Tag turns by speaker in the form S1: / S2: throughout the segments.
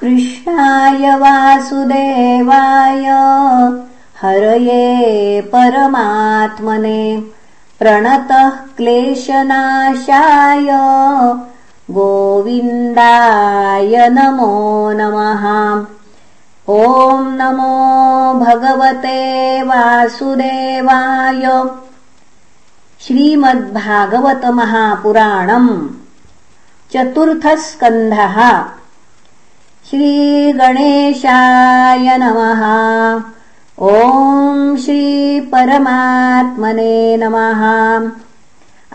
S1: कृष्णाय वासुदेवाय हरये परमात्मने प्रणतः क्लेशनाशाय गोविन्दाय नमो नमः। ॐ नमो भगवते वासुदेवाय। श्रीमद्भागवतमहापुराणम् चतुर्थस्कन्धः श्रीगणेशाय नमः। ॐ श्रीपरमात्मने नमः।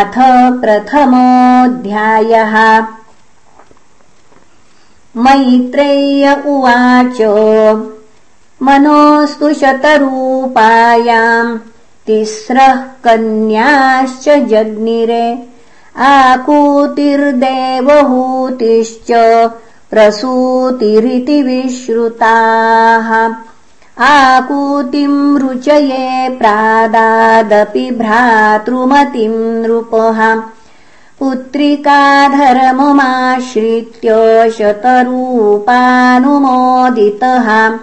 S1: अथ प्रथमोऽध्यायः। मैत्रेय्य उवाच। मनोऽस्तु शतरूपायाम् तिस्रः कन्याश्च जग्निरे। आकूतिर्देवहूतिश्च प्रसूतिरिति विश्रुताः। आकूतिम् रुचये प्रादादपि भ्रातृमतिम् नृपः पुत्रिकाधर्ममाश्रित्य शतरूपानुमोदितः।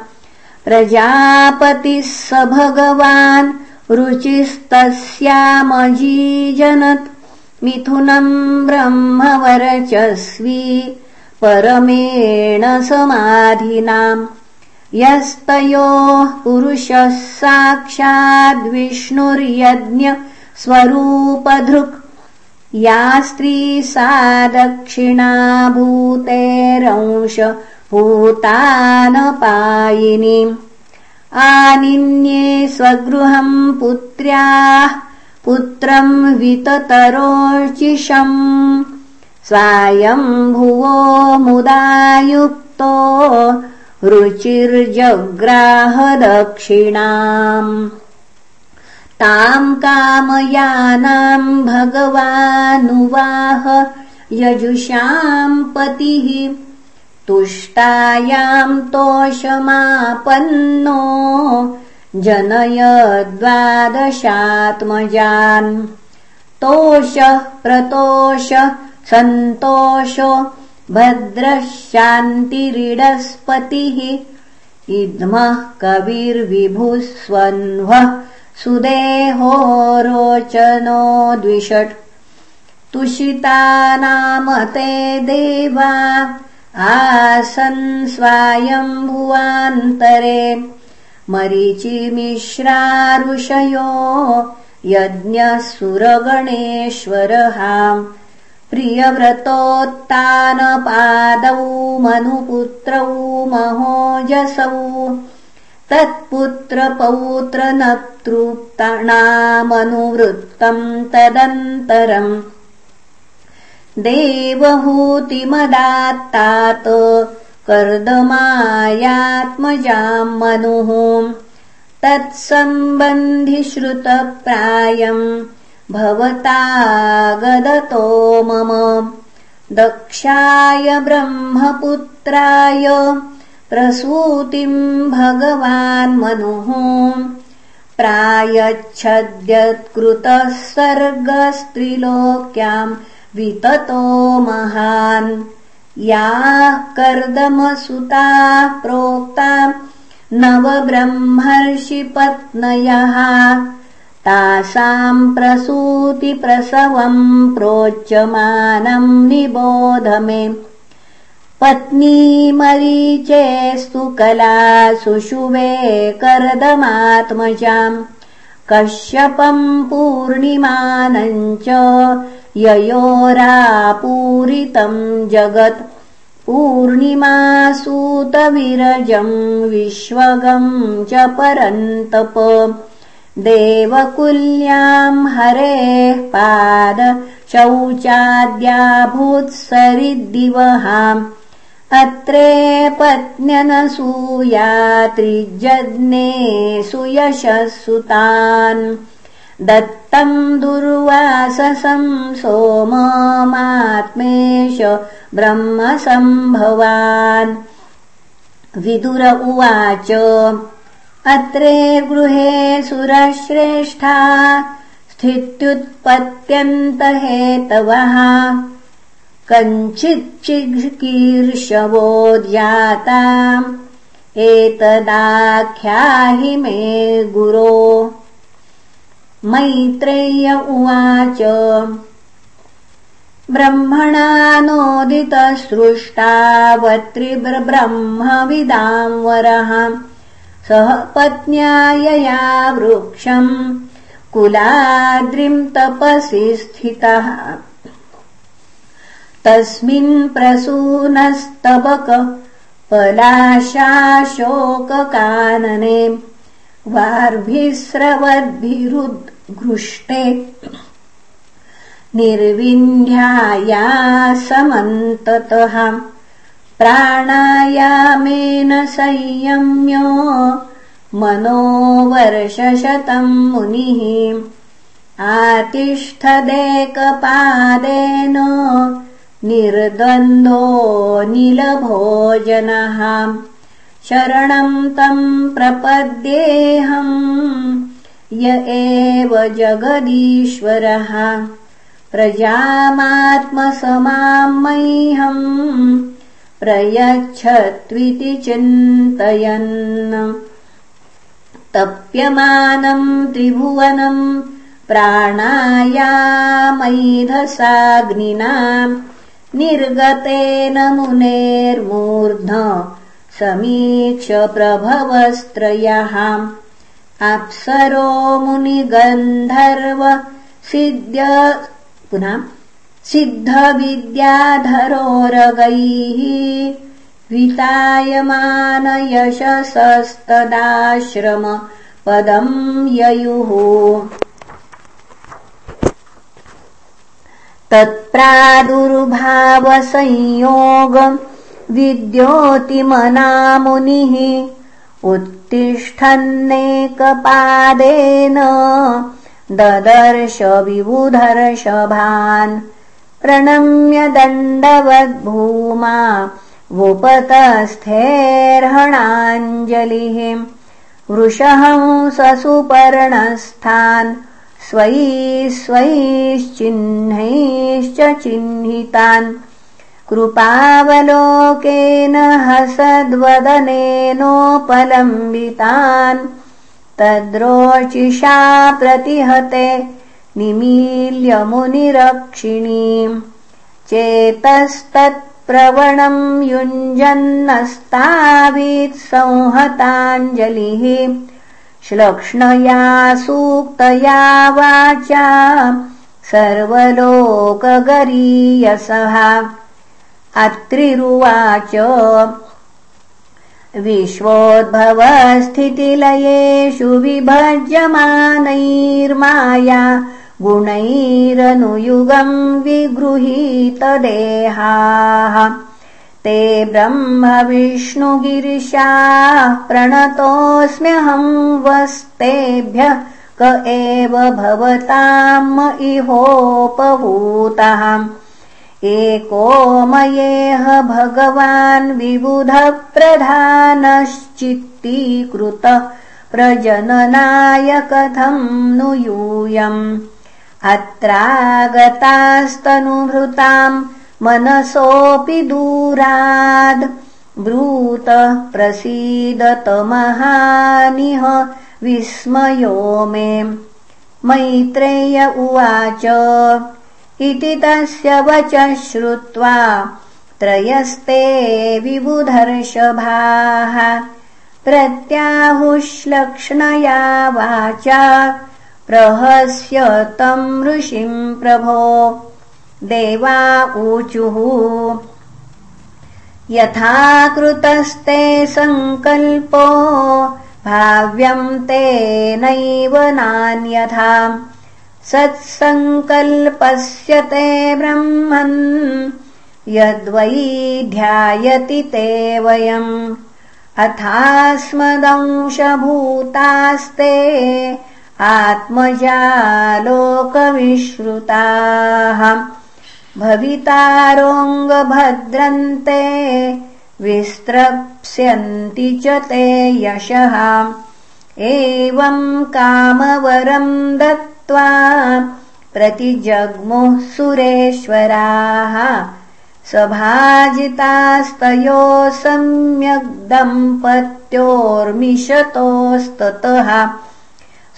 S1: प्रजापतिः स भगवान् रुचिस्तस्यामजीजनत्। मिथुनम् ब्रह्मवरचस्वी परमेण समाधिनाम्। यस्तयोः पुरुषः साक्षाद्विष्णुर्यज्ञ स्वरूपधृक्। या स्त्री सा दक्षिणाभूतेरंश भूतानपायिनी आनिन्ये स्वगृहम् पुत्र्याः पुत्रम् विततरोचिषम् स्वायम्भुवो मुदायुक्तो रुचिर्जग्राहदक्षिणाम्। ताम् कामयानाम् भगवानुवाह यजुषाम् पतिः। तुष्टायाम् तोषमापन्नो जनय द्वादशात्मजान् तोषः प्रतोष सन्तोषो भद्रः शान्तिरिडस्पतिः इद्मः कविर्विभुः स्वह्वः सुदेहो रोचनो द्विषट्। तुषिता नाम ते देवा आसन् स्वायम्भुवान्तरे। मरीचिमिश्रा ऋषयो यज्ञः सुरगणेश्वरः प्रियव्रतोत्तानपादौ मनुपुत्रौ महोजसौ। तत्पुत्रपौत्र तदन्तरम्। देवहूतिमदात्तात् कर्दमायात्मजाम् मनुः। तत्सम्बन्धिश्रुतप्रायम् भवतागदतो मम। दक्षाय ब्रह्मपुत्राय प्रसूतिम् भगवान् मनुः प्रायच्छद्यत्कृतः सर्गस्त्रिलोक्याम् विततो महान्। याः कर्दमसुताः प्रोक्ता नवब्रह्मर्षिपत्नयः तासाम् प्रसूतिप्रसवम् प्रोच्यमानम् निबोध मे। पत्नीमरीचेस्तु कला सुषुवे कर्दमात्मजाम् कश्यपम् पूर्णिमानम् च ययोरापूरितम् जगत्। पूर्णिमासूतविरजम् विश्वगम् च परन्तप देवकुल्याम् हरेः पाद शौचाद्याभूत्सरिद्दिवहाम्। अत्रे पत्न्यनसूया त्रिजज्ञे सुयशः सुतान् दत्तम् दुर्वाससम् सोममात्मेश ब्रह्मसम्भवान्। विदुर उवाच अत्रे गृहे सुरश्रेष्ठा स्थित्युत्पत्यन्तहेतवः। कञ्चिच्चिकीर्षवोद्याता एतदाख्याहि मे गुरो। मैत्रेय उवाच ब्रह्मणा नोदितसृष्टावत्रिब्रह्मविदाम् वरः सह पत्न्यायया वृक्षम् कुलाद्रिम् तपसि स्थितः। तस्मिन् प्रसूनस्तबक पलाशाशोककानने वार्भिस्रवद्भिरुद्घृष्टे। निर्विन्ध्याया समन्ततः प्राणायामेन संयम्यो मनोवर्षशतम् मुनिः आतिष्ठदेकपादेन निर्द्वन्द्वो निलभोजनः। शरणम् तम् प्रपद्येऽहम् य एव जगदीश्वरः। प्रजामात्मसमाम् मह्यम् प्रयच्छत्विति चिन्तयन् तप्यमानम् त्रिभुवनम् प्राणायामैधसाग्निना निर्गतेन मुनेर्मूर्ध समीक्ष प्रभवस्त्रयः। अप्सरो मुनिगन्धर्व सिद्ध पुनः सिद्धविद्याधरोरगैः वितायमानयशसस्तदाश्रम पदम् ययुः। तत्प्रादुर्भावसंयोग विद्योतिमनामुनिः उत्तिष्ठन्नेकपादेन ददर्श विबुधर्षभान् प्रणम्य दण्डवद्भूमा वुपतस्थेर्हणाञ्जलिः वृषहंससुपर्णस्थान् स्वैः स्वैश्चिह्नैश्च चिह्नितान्। कृपावलोकेन हसद्वदनेनोपलम्बितान्। तद्रोचिषा प्रतिहते निमील्यमुनिरक्षिणीम् चेतस्तत्प्रवणम् युञ्जन्नस्तावीत्संहताञ्जलिः श्लक्ष्णया सूक्तया वाचा सर्वलोकगरीयसः। अत्रिरुवाच विश्वोद्भवस्थितिलयेषु विभज्यमानैर्माया गुणैरनुयुगम् विगृहीतदेहाः। ते ब्रह्मविष्णुगिरिशाः प्रणतोऽस्म्यहम् वस्तेभ्यः क एव भवताम् इहोपभूतः। एको मयेह भगवान् विबुधप्रधानश्चित्तीकृत प्रजननाय कथम् नु यूयम् अत्रागतास्तनुभृताम् मनसोऽपि दूराद्। ब्रूत विस्मयो मे। मैत्रेय उवाच इति तस्य वचः श्रुत्वा त्रयस्ते विबुधर्षभाः। प्रत्याहुश्लक्ष्णया वाचा प्रहस्य तम् ऋषिम् प्रभो देवा ऊचुः। यथा कृतस्ते सङ्कल्पो भाव्यम् तेनैव नान्यथा। सत्सङ्कल्पस्य ते ब्रह्मन् यद्वै ध्यायति ते वयम्। अथास्मदंशभूतास्ते आत्मजालोकविश्रुताः। भवितारोऽङ्गभद्रन्ते विस्त्रप्स्यन्ति च ते यशः। एवम् कामवरम् दत्त्वा प्रतिजग्मुः सुरेश्वराः। सभाजितास्तयो सम्यग्दम्पत्योर्मिषतोस्ततः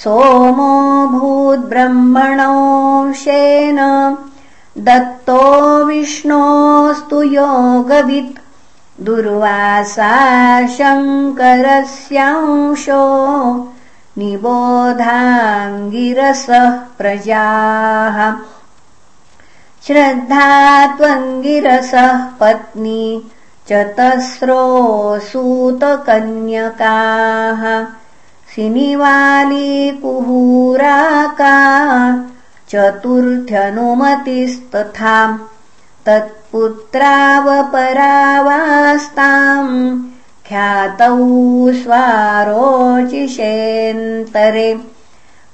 S1: सोमो भूद्ब्रह्मणोऽशेन दत्तो विष्णोस्तु योगवित्। दुर्वासा शङ्करस्यांशो। निबोधाङ्गिरसः प्रजाः। श्रद्धा त्वङ्गिरसः पत्नी चतस्रोऽसूतकन्यकाः सिनिवालीकुहूराका चतुर्थ्यनुमतिस्तथा तत्पुत्रावपरावास्ताम् ख्यातौ स्वारोचिषेन्तरे।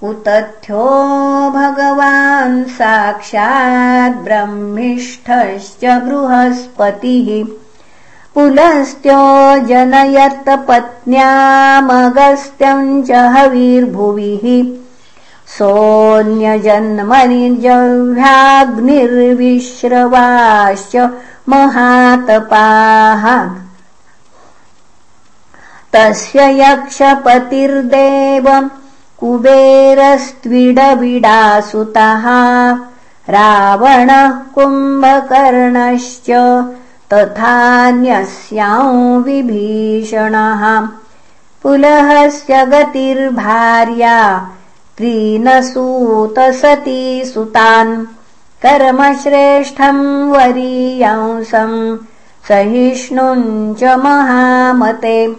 S1: उतथ्यो भगवान् साक्षाद्ब्रह्मिष्ठश्च बृहस्पतिः पुलस्त्यो जनयत् पत्न्यामगस्त्यम् च हविर्भुविः। सोऽन्यजन्मनिजह्वाग्निर्विश्रवाश्च महातपाः। तस्य यक्षपतिर्देव कुबेरस्त्विडबिडासुतः रावणः कुम्भकर्णश्च तथान्यस्यां विभीषणः पुलहस्य गतिर्भार्या त्रीनसूतसती सुतान् कर्मश्रेष्ठम् वरीयांसम् सहिष्णुञ्च महामते।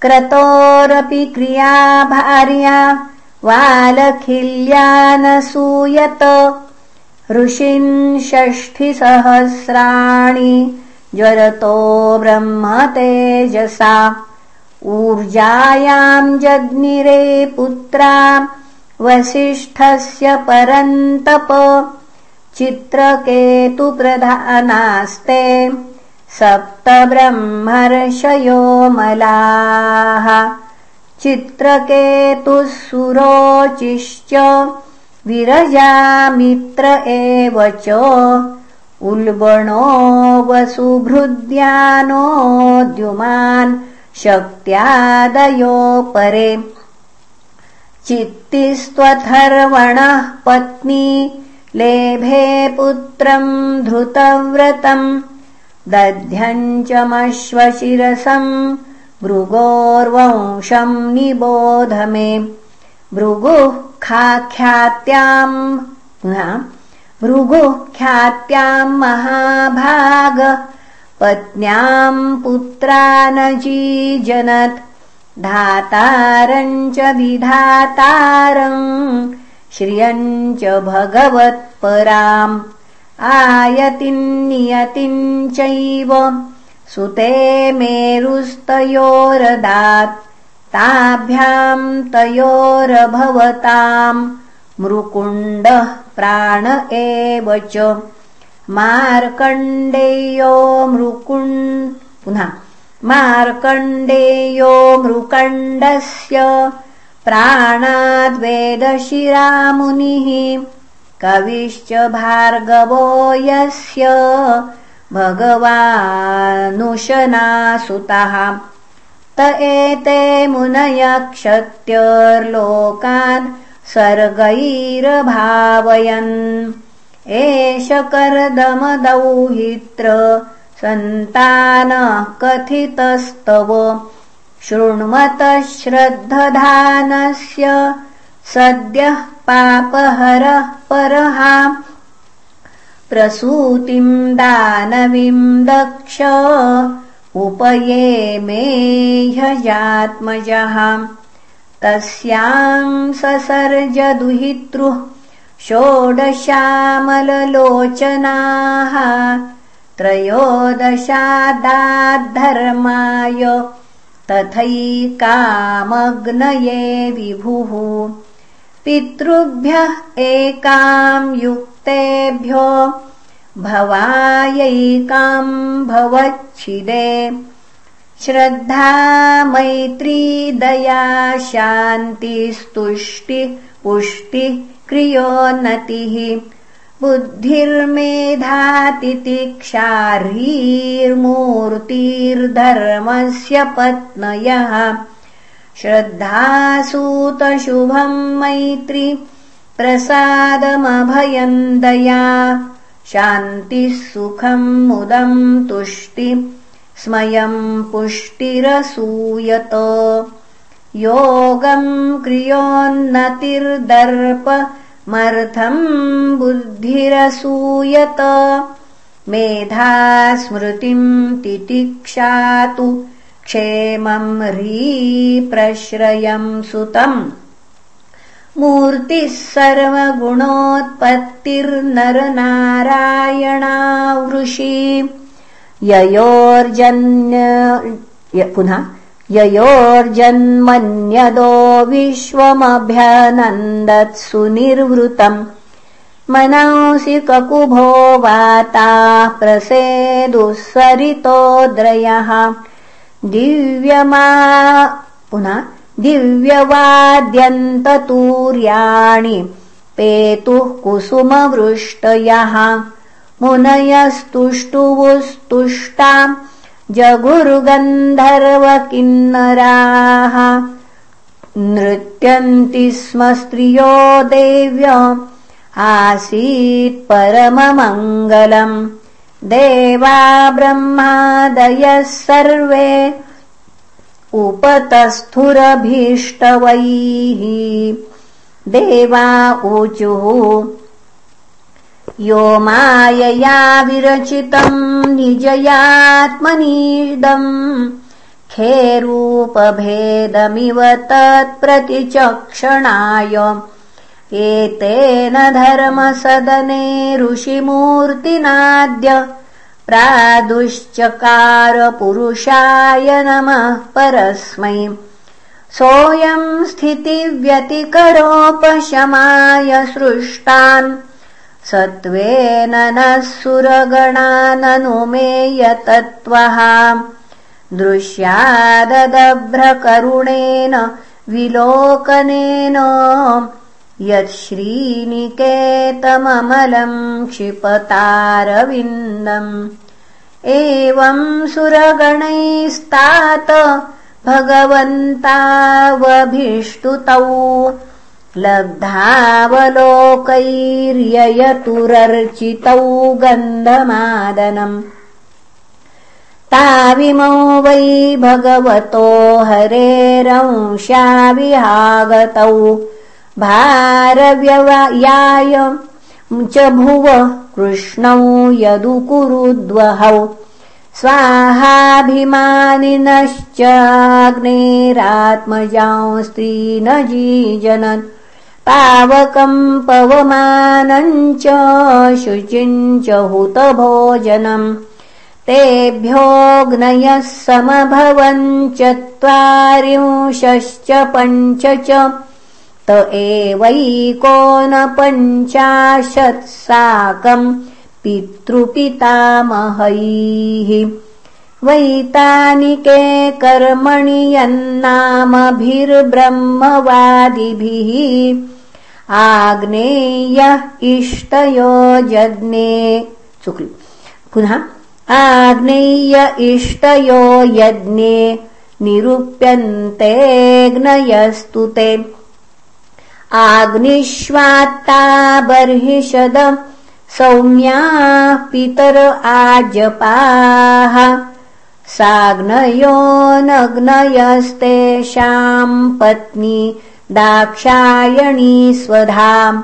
S1: क्रतोरपि क्रिया भार्या वालखिल्यानसूयत। ऋषिन् षष्ठिसहस्राणि ज्वरतो ब्रह्म तेजसा। ऊर्जायाम् जग्निरे पुत्रा वसिष्ठस्य परन्तप। चित्रकेतुप्रधानास्ते सप्त ब्रह्मर्षयो मलाः चित्रकेतुः सुरोचिश्च विरजामित्र एव च उल्बणो वसुभृद्यानोद्युमान् शक्त्यादयो परे चित्तिस्त्वथर्वणः पत्नी लेभे पुत्रम् धृतव्रतम् दध्यञ्चमश्वशिरसम् भृगोर्वंशम् निबोध मे। भृगुः खाख्यात्याम् भृगुः ख्यात्याम् महाभाग पत्न्याम् पुत्रानजीजनत् धातारम् च विधातारम् श्रियम् च भगवत्पराम् आयतिन्नियतिम् चैव सुते मेरुस्तयोरदात् ताभ्याम् तयोरभवताम् मृकुण्डः प्राण एव च। मार्कण्डेयो मृकुण् पुनः मार्कण्डेयो मृकण्डस्य प्राणाद्वेदशिरामुनिः कविश्च भार्गवो यस्य भगवानुशनासुतः। त एते मुनयक्षत्यर्लोकान् सर्गैरभावयन्। एष कर्दमदौहित्र सन्तानः कथितस्तव। शृण्वतः श्रद्धधानस्य सद्यः पापहरः परः। प्रसूतिम् दानवीम् दक्ष। उपये मेह्यजात्मजः तस्याम् ससर्जदुहितृः षोडशामललोचनाः त्रयोदशादाद्धर्माय तथैकामग्नये विभुः पितृभ्यः एकाम् युक्तेभ्यो भवायैकाम् भवच्छिदे श्रद्धा मैत्री दया शान्तिस्तुष्टिः पुष्टिः क्रियोन्नतिः बुद्धिर्मेधातितिक्षार्हीर्मूर्तिर्धर्मस्य पत्नयः। श्रद्धासूतशुभम् मैत्री प्रसादमभयम् दया। शान्तिः सुखम् मुदम् तुष्टि स्मयम् पुष्टिरसूयत। योगम् क्रियोन्नतिर्दर्पमर्थम् बुद्धिरसूयत। मेधा स्मृतिम् तितिक्षातु क्षेमम् ह्रीप्रश्रयम् सुतम्। मूर्तिः सर्वगुणोत्पत्तिर्नरनारायणावृषि ययोर्जन्य पुनः ययोर्जन्मन्यदो विश्वमभ्यनन्दत्सु निर्वृतम्। मनांसि ककुभो वाताः प्रसेदुःसरितोद्रयः दिव्यमा पुनः दिव्यवाद्यन्ततूर्याणि पेतुः कुसुमवृष्टयः मुनयस्तुष्टुवुस्तुष्टाम् जगुरुगन्धर्वकिन्नराः। नृत्यन्ति स्म स्त्रियो देव्य आसीत् परममङ्गलम् देवा ब्रह्मादयः सर्वे उपतस्थुरभीष्टवैः। देवा ऊचुः यो मायया विरचितम् निजयात्मनीदम्। खेरूपभेदमिव तत्प्रतिचक्षणाय। एतेन धर्मसदने ऋषिमूर्तिनाद्य प्रादुश्चकारपुरुषाय नमः परस्मै। सोऽयम् स्थितिव्यतिकरोपशमाय सृष्टान् सत्त्वेन नः सुरगणाननुमेयतत्त्वः। दृश्याददभ्रकरुणेन विलोकनेन यच्छ्रीनिकेतममलम् क्षिपतारविन्दम्। एवम् सुरगणैस्तात भगवन्तावभिष्टुतौ लब्धावलोकैर्ययतुरर्चितौ गन्धमादनम् ताविमौ वै भगवतो हरेरंशाविहागतौ भारव्ययाय च भुव कृष्णौ यदुकुरुद्वहौ। स्वाहाभिमानिनश्चाग्नेरात्मजांस्त्रीनजीजनन् पावकम् पवमानम् च शुचिम् च हुतभोजनम् तेभ्योऽग्नयः समभवन् चत्वारिंशश्च पञ्च च त एवैकोनपञ्चाशत् साकम् पितृपितामहैः। वैतानिके कर्मणि यन्नामभिर्ब्रह्मवादिभिः आग्नेयः इष्टयो यज्ञे। शुक्ल। पुनः आग्नेय इष्टयो यज्ञे निरूप्यन्तेऽग्नयस्तु ते। आग्निष्वात्ता बर्हिषद सौम्याः पितर आजपाः। साग्नयो नग्नयस्तेषाम् पत्नी दाक्षायणी स्वधाम्।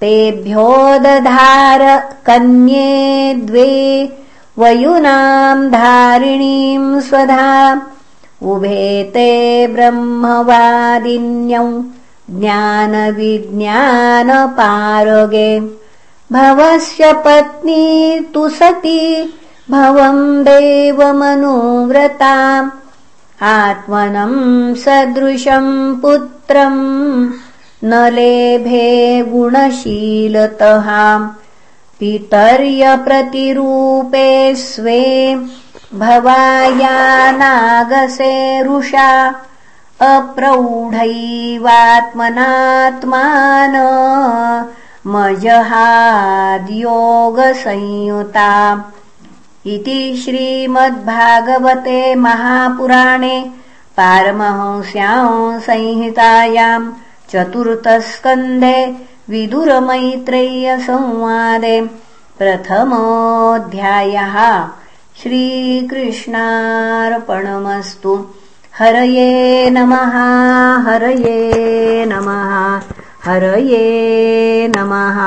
S1: तेभ्यो दधार कन्ये द्वे वयुनाम् धारिणीम् स्वधा उभे ते ब्रह्मवादिन्यौ ज्ञानविज्ञानपारगे। भवस्य पत्नी तु सती भवम् देवमनुव्रताम् आत्मनम् सदृशम् पुत्रम् न लेभे गुणशीलतः। पितर्यप्रतिरूपे स्वे भवायानागसे रुषा अप्रौढैवात्मनात्मान मजहाद्योगसंयुता इति श्रीमद्भागवते महापुराणे पारमहंस्यां संहितायाम् चतुर्थस्कन्धे विदुरमैत्रेयसंवादे प्रथमोऽध्यायः श्रीकृष्णार्पणमस्तु। हरये नमः हरये नमः हरये नमः